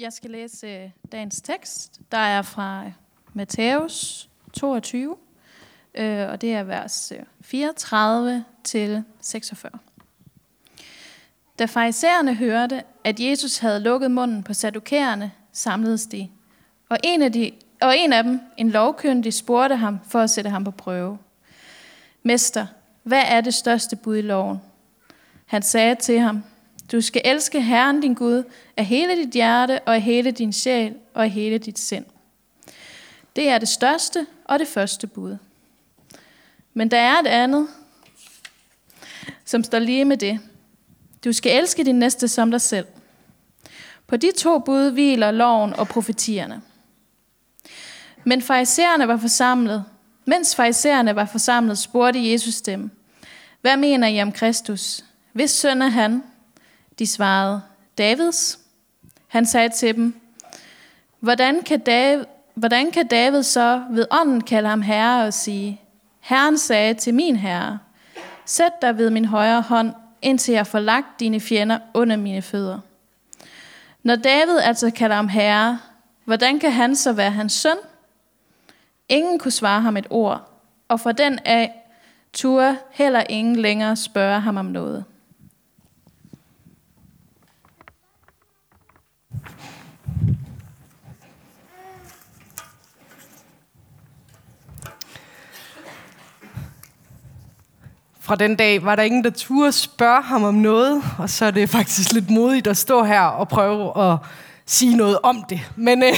Jeg skal læse øh, dagens tekst, der er fra øh, Matthæus 22, øh, og det er vers 34 til 46. Da farisæerne hørte, at Jesus havde lukket munden på sadukæerne, samledes de. Og en af, de, og en af dem, en lovkyndig, spurgte ham for at sætte ham på prøve. Mester, hvad er det største bud i loven? Han sagde til ham, du skal elske Herren din Gud af hele dit hjerte og af hele din sjæl og af hele dit sind. Det er det største og det første bud. Men der er et andet, som står lige med det. Du skal elske din næste som dig selv. På de to bud hviler loven og profetierne. Men farisæerne var forsamlet. Mens farisæerne var forsamlet, spurgte Jesus dem, hvad mener I om Kristus? Hvis søn er han? De svarede, Davids. Han sagde til dem, hvordan kan, David, hvordan kan David så ved ånden kalde ham herre og sige, Herren sagde til min herre, sæt dig ved min højre hånd, indtil jeg får lagt dine fjender under mine fødder. Når David altså kalder ham herre, hvordan kan han så være hans søn? Ingen kunne svare ham et ord, og for den af turde heller ingen længere spørge ham om noget. Fra den dag var der ingen, der turde spørge ham om noget, og så er det faktisk lidt modigt at stå her og prøve at sige noget om det. Men øh,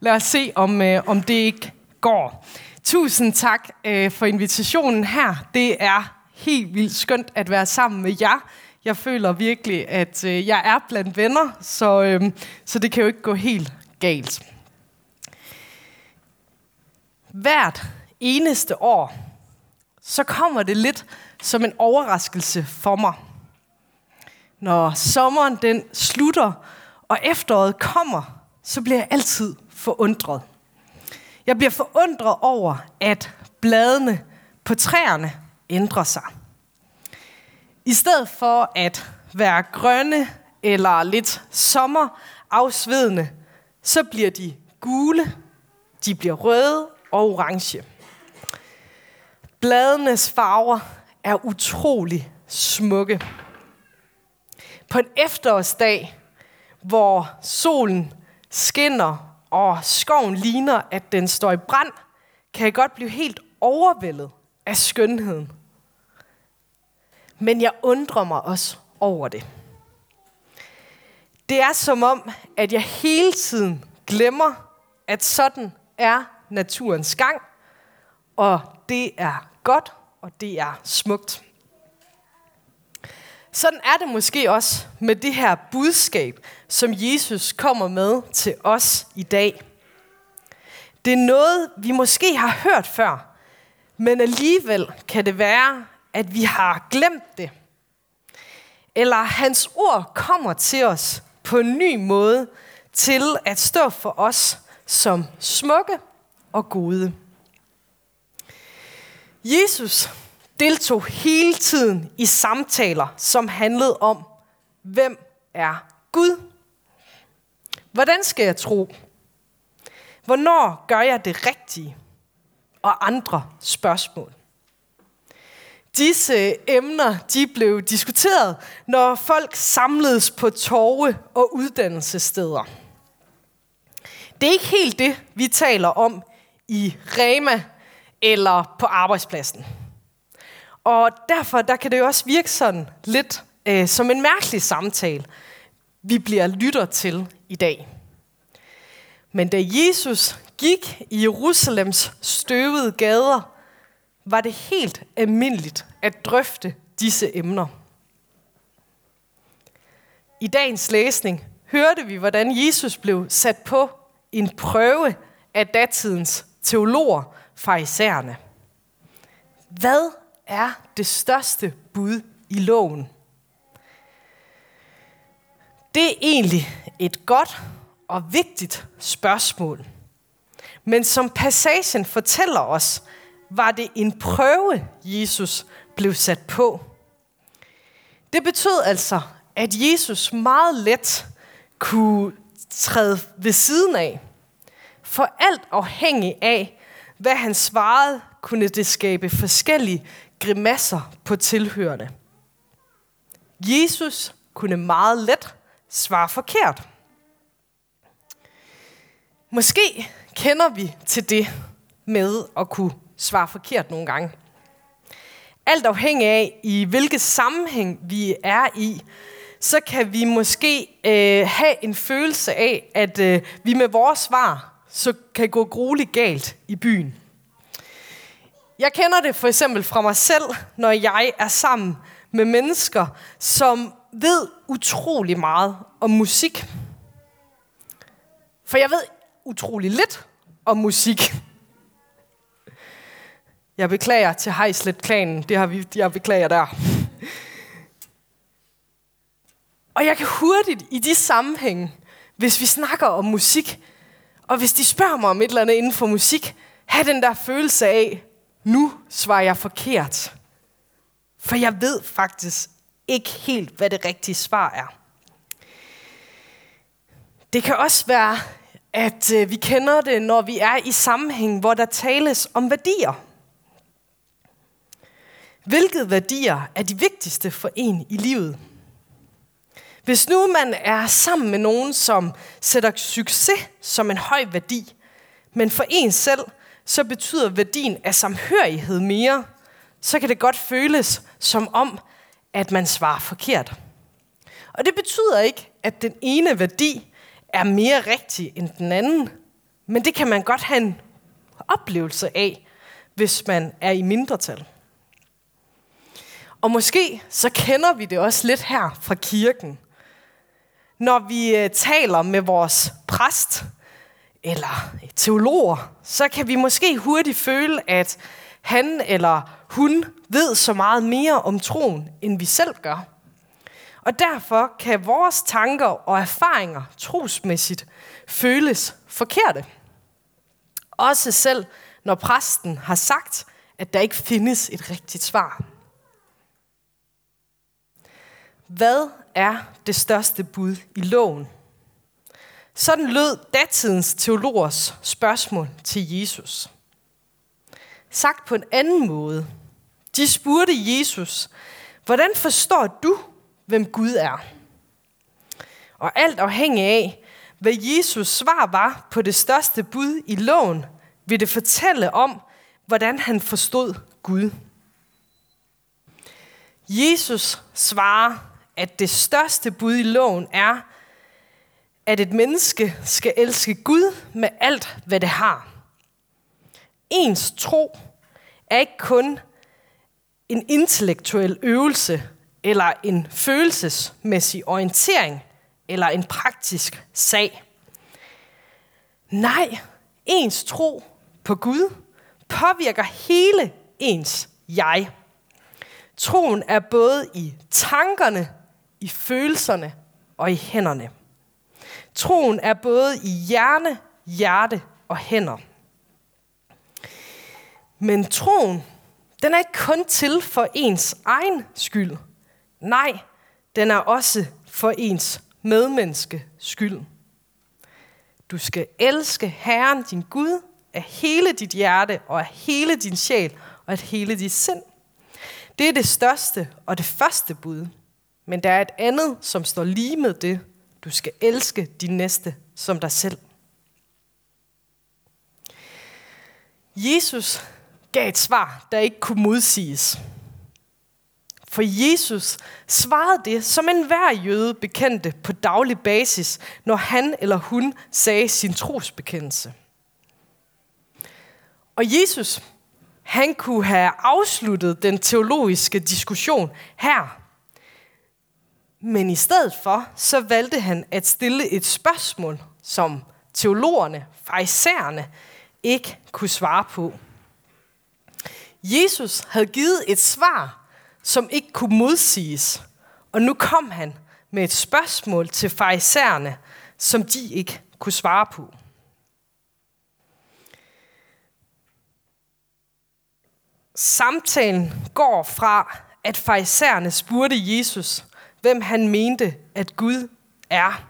lad os se, om, øh, om det ikke går. Tusind tak øh, for invitationen her. Det er helt vildt skønt at være sammen med jer. Jeg føler virkelig, at øh, jeg er blandt venner, så, øh, så det kan jo ikke gå helt galt. Hvert eneste år, så kommer det lidt som en overraskelse for mig. Når sommeren den slutter, og efteråret kommer, så bliver jeg altid forundret. Jeg bliver forundret over, at bladene på træerne ændrer sig. I stedet for at være grønne eller lidt sommerafsvedende, så bliver de gule, de bliver røde og orange. Bladenes farver er utrolig smukke. På en efterårsdag, hvor solen skinner, og skoven ligner, at den står i brand, kan jeg godt blive helt overvældet af skønheden. Men jeg undrer mig også over det. Det er som om, at jeg hele tiden glemmer, at sådan er naturens gang, og det er godt og det er smukt. Sådan er det måske også med det her budskab, som Jesus kommer med til os i dag. Det er noget, vi måske har hørt før, men alligevel kan det være, at vi har glemt det. Eller hans ord kommer til os på en ny måde til at stå for os som smukke og gode. Jesus deltog hele tiden i samtaler, som handlede om, hvem er Gud? Hvordan skal jeg tro? Hvornår gør jeg det rigtige? Og andre spørgsmål. Disse emner de blev diskuteret, når folk samledes på torve og uddannelsessteder. Det er ikke helt det, vi taler om i Rema eller på arbejdspladsen. Og derfor der kan det jo også virke sådan lidt øh, som en mærkelig samtale, vi bliver lytter til i dag. Men da Jesus gik i Jerusalems støvede gader, var det helt almindeligt at drøfte disse emner. I dagens læsning hørte vi, hvordan Jesus blev sat på en prøve af datidens teologer, farisæerne. Hvad er det største bud i loven? Det er egentlig et godt og vigtigt spørgsmål. Men som passagen fortæller os, var det en prøve, Jesus blev sat på. Det betød altså, at Jesus meget let kunne træde ved siden af. For alt afhængig af, hvad han svarede, kunne det skabe forskellige grimasser på tilhørende. Jesus kunne meget let svare forkert. Måske kender vi til det med at kunne svare forkert nogle gange. Alt afhængig af, i hvilket sammenhæng vi er i, så kan vi måske øh, have en følelse af, at øh, vi med vores svar så kan gå grueligt galt i byen. Jeg kender det for eksempel fra mig selv, når jeg er sammen med mennesker, som ved utrolig meget om musik. For jeg ved utrolig lidt om musik. Jeg beklager til Heislet-klanen. Det har vi, jeg beklager der. Og jeg kan hurtigt i de sammenhænge, hvis vi snakker om musik, og hvis de spørger mig om et eller andet inden for musik, have den der følelse af, nu svarer jeg forkert. For jeg ved faktisk ikke helt, hvad det rigtige svar er. Det kan også være, at øh, vi kender det, når vi er i sammenhæng, hvor der tales om værdier. Hvilke værdier er de vigtigste for en i livet? Hvis nu man er sammen med nogen, som sætter succes som en høj værdi, men for en selv, så betyder værdien af samhørighed mere, så kan det godt føles som om, at man svarer forkert. Og det betyder ikke, at den ene værdi er mere rigtig end den anden, men det kan man godt have en oplevelse af, hvis man er i mindretal. Og måske så kender vi det også lidt her fra kirken. Når vi øh, taler med vores præst eller teologer, så kan vi måske hurtigt føle, at han eller hun ved så meget mere om troen, end vi selv gør. Og derfor kan vores tanker og erfaringer trosmæssigt føles forkerte. Også selv når præsten har sagt, at der ikke findes et rigtigt svar. Hvad er det største bud i loven? Sådan lød datidens teologers spørgsmål til Jesus. Sagt på en anden måde. De spurgte Jesus, hvordan forstår du, hvem Gud er? Og alt afhængig af, hvad Jesus svar var på det største bud i loven, vil det fortælle om, hvordan han forstod Gud. Jesus svarer, at det største bud i loven er, at et menneske skal elske Gud med alt, hvad det har. Ens tro er ikke kun en intellektuel øvelse, eller en følelsesmæssig orientering, eller en praktisk sag. Nej, ens tro på Gud påvirker hele ens jeg. Troen er både i tankerne, i følelserne og i hænderne. Troen er både i hjerne, hjerte og hænder. Men troen, den er ikke kun til for ens egen skyld. Nej, den er også for ens medmenneske skyld. Du skal elske Herren, din Gud, af hele dit hjerte og af hele din sjæl og af hele dit sind. Det er det største og det første bud. Men der er et andet, som står lige med det. Du skal elske din næste som dig selv. Jesus gav et svar, der ikke kunne modsiges. For Jesus svarede det, som enhver jøde bekendte på daglig basis, når han eller hun sagde sin trosbekendelse. Og Jesus, han kunne have afsluttet den teologiske diskussion her. Men i stedet for, så valgte han at stille et spørgsmål, som teologerne, farisæerne, ikke kunne svare på. Jesus havde givet et svar, som ikke kunne modsiges. Og nu kom han med et spørgsmål til farisæerne, som de ikke kunne svare på. Samtalen går fra, at farisæerne spurgte Jesus, hvem han mente, at Gud er,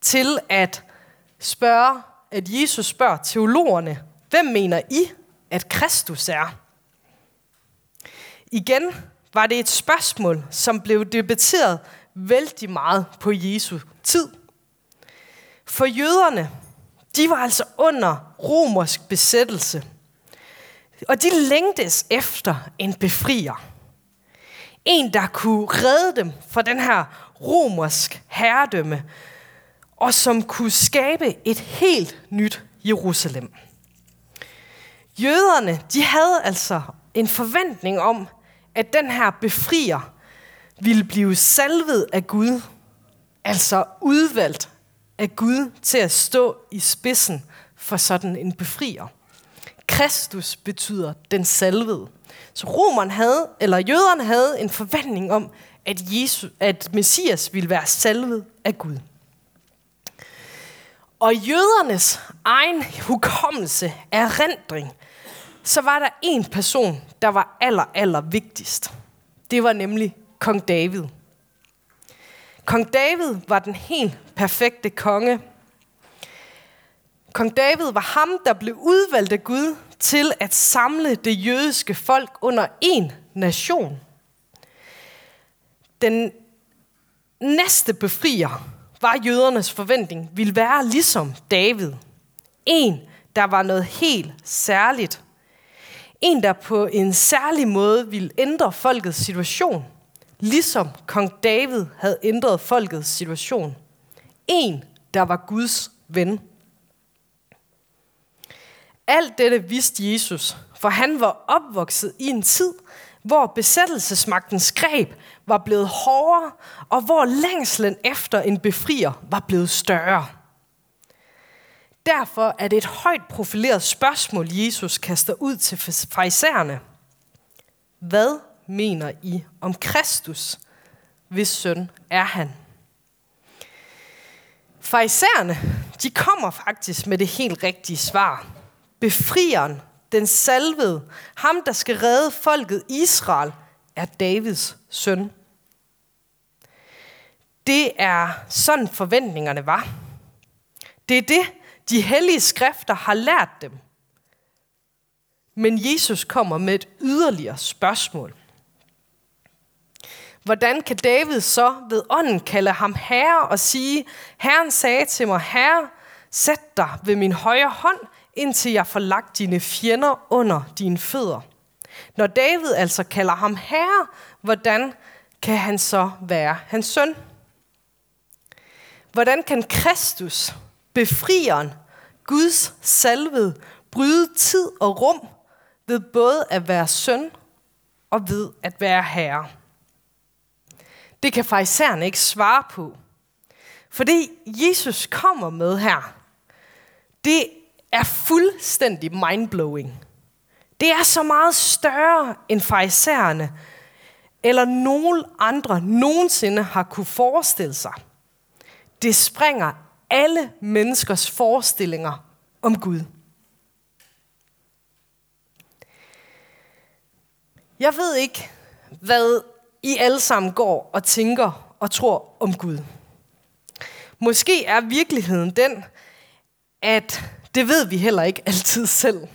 til at spørge, at Jesus spørger teologerne, hvem mener I, at Kristus er? Igen var det et spørgsmål, som blev debatteret vældig meget på Jesu tid. For jøderne, de var altså under romersk besættelse. Og de længtes efter en befrier. En, der kunne redde dem fra den her romersk herredømme, og som kunne skabe et helt nyt Jerusalem. Jøderne, de havde altså en forventning om, at den her befrier ville blive salvet af Gud, altså udvalgt af Gud til at stå i spidsen for sådan en befrier. Kristus betyder den salvede. Så romerne havde, eller jøderne havde en forventning om, at, Jesus, at Messias ville være salvet af Gud. Og jødernes egen hukommelse af rendring, så var der en person, der var aller, aller vigtigst. Det var nemlig kong David. Kong David var den helt perfekte konge. Kong David var ham, der blev udvalgt af Gud til at samle det jødiske folk under en nation. Den næste befrier var jødernes forventning, ville være ligesom David. En, der var noget helt særligt. En, der på en særlig måde ville ændre folkets situation, ligesom kong David havde ændret folkets situation. En, der var Guds ven. Alt dette vidste Jesus, for han var opvokset i en tid, hvor besættelsesmagtens greb var blevet hårdere, og hvor længslen efter en befrier var blevet større. Derfor er det et højt profileret spørgsmål, Jesus kaster ud til farisæerne. Hvad mener I om Kristus, hvis søn er han? Farisæerne, de kommer faktisk med det helt rigtige svar. Befrieren, den salvede, ham der skal redde folket Israel, er Davids søn. Det er sådan forventningerne var. Det er det, de hellige skrifter har lært dem. Men Jesus kommer med et yderligere spørgsmål. Hvordan kan David så ved ånden kalde ham herre og sige, Herren sagde til mig, Herre, sæt dig ved min højre hånd, indtil jeg får lagt dine fjender under dine fødder. Når David altså kalder ham herre, hvordan kan han så være hans søn? Hvordan kan Kristus, befrieren, Guds salvede, bryde tid og rum ved både at være søn og ved at være herre? Det kan farisæerne ikke svare på. For det Jesus kommer med her, det er fuldstændig mindblowing. Det er så meget større end farisæerne, eller nogen andre nogensinde har kunne forestille sig. Det springer alle menneskers forestillinger om Gud. Jeg ved ikke, hvad I alle sammen går og tænker og tror om Gud. Måske er virkeligheden den, at det ved vi heller ikke altid selv.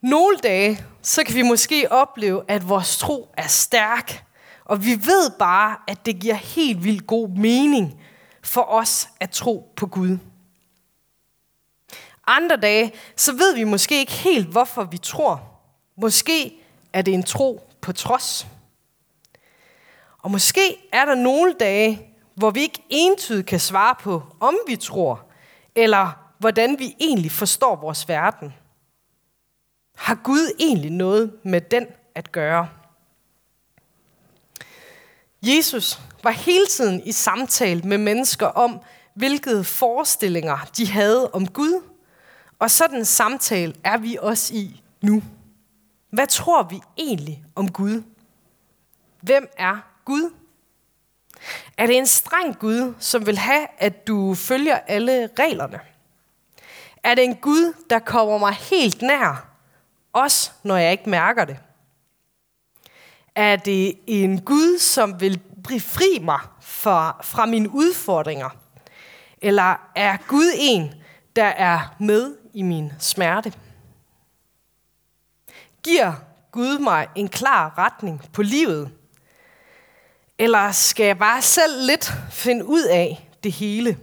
Nogle dage, så kan vi måske opleve, at vores tro er stærk, og vi ved bare, at det giver helt vildt god mening for os at tro på Gud. Andre dage, så ved vi måske ikke helt, hvorfor vi tror. Måske er det en tro på trods. Og måske er der nogle dage, hvor vi ikke entydigt kan svare på, om vi tror, eller hvordan vi egentlig forstår vores verden. Har Gud egentlig noget med den at gøre? Jesus var hele tiden i samtale med mennesker om, hvilke forestillinger de havde om Gud, og sådan en samtale er vi også i nu. Hvad tror vi egentlig om Gud? Hvem er Gud? Er det en streng Gud, som vil have, at du følger alle reglerne? Er det en Gud, der kommer mig helt nær, også når jeg ikke mærker det? Er det en Gud, som vil befri mig fra, fra mine udfordringer? Eller er Gud en, der er med i min smerte? Giver Gud mig en klar retning på livet? Eller skal jeg bare selv lidt finde ud af det hele?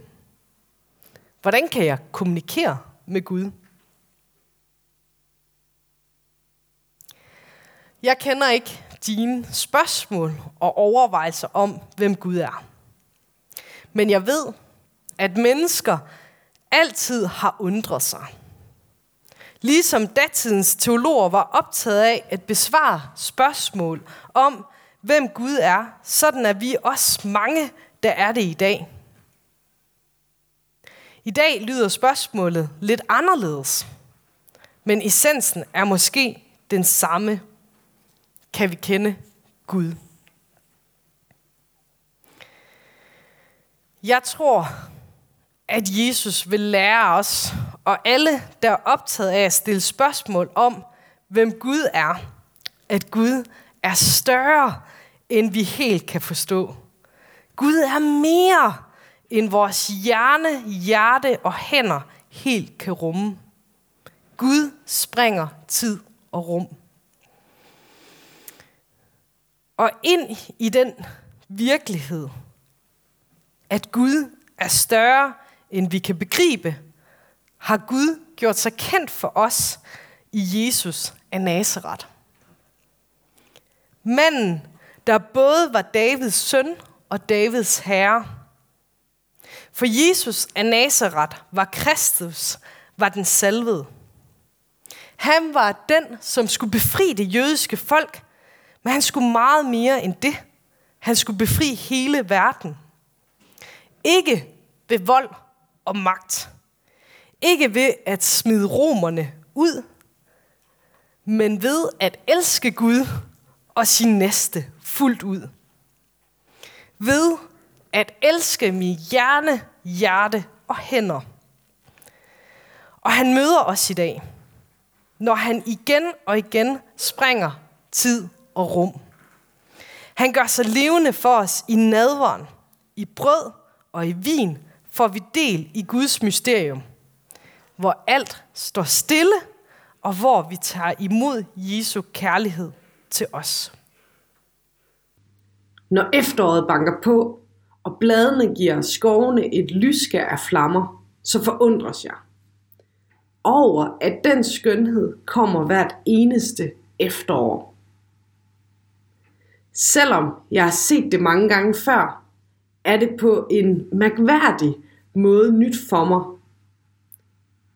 Hvordan kan jeg kommunikere med Gud? Jeg kender ikke dine spørgsmål og overvejelser om, hvem Gud er. Men jeg ved, at mennesker altid har undret sig. Ligesom datidens teologer var optaget af at besvare spørgsmål om, hvem Gud er, sådan er vi også mange, der er det i dag. I dag lyder spørgsmålet lidt anderledes, men essensen er måske den samme. Kan vi kende Gud? Jeg tror, at Jesus vil lære os, og alle, der er optaget af at stille spørgsmål om, hvem Gud er, at Gud er større, end vi helt kan forstå. Gud er mere, end vores hjerne, hjerte og hænder helt kan rumme. Gud springer tid og rum. Og ind i den virkelighed, at Gud er større, end vi kan begribe, har Gud gjort sig kendt for os i Jesus af Nazareth. Manden, der både var Davids søn og Davids herre. For Jesus af Nazareth var Kristus, var den salvede. Han var den, som skulle befri det jødiske folk, men han skulle meget mere end det. Han skulle befri hele verden. Ikke ved vold og magt. Ikke ved at smide romerne ud, men ved at elske Gud og sin næste fuldt ud. Ved at elske min hjerne, hjerte og hænder. Og han møder os i dag, når han igen og igen springer tid og rum. Han gør sig levende for os i nadveren, i brød og i vin, får vi del i Guds mysterium, hvor alt står stille, og hvor vi tager imod Jesu kærlighed til os. Når efteråret banker på, og bladene giver skovene et lyske af flammer, så forundres jeg over, at den skønhed kommer hvert eneste efterår. Selvom jeg har set det mange gange før, er det på en mærkværdig måde nyt for mig.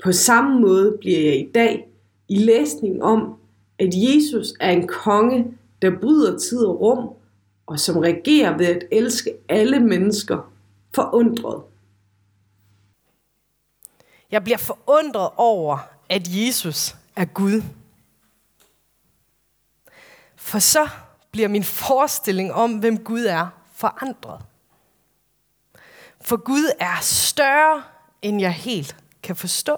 På samme måde bliver jeg i dag i læsning om, at Jesus er en konge, der bryder tid og rum, og som regerer ved at elske alle mennesker forundret. Jeg bliver forundret over, at Jesus er Gud. For så bliver min forestilling om, hvem Gud er, forandret. For Gud er større, end jeg helt kan forstå.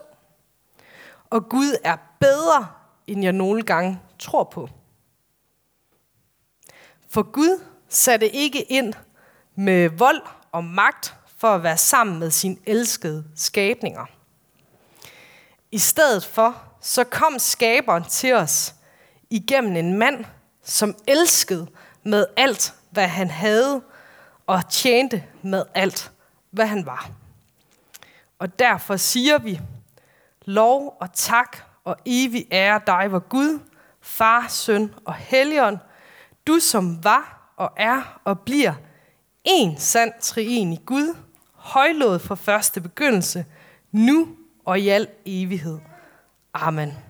Og Gud er bedre, end jeg nogle gange tror på. For Gud satte ikke ind med vold og magt for at være sammen med sin elskede skabninger. I stedet for, så kom skaberen til os igennem en mand, som elskede med alt, hvad han havde, og tjente med alt, hvad han var. Og derfor siger vi, lov og tak og evig ære dig, hvor Gud, Far, Søn og Helligånd, du som var og er og bliver en sand treenig Gud, højlået fra første begyndelse, nu og i al evighed. Amen.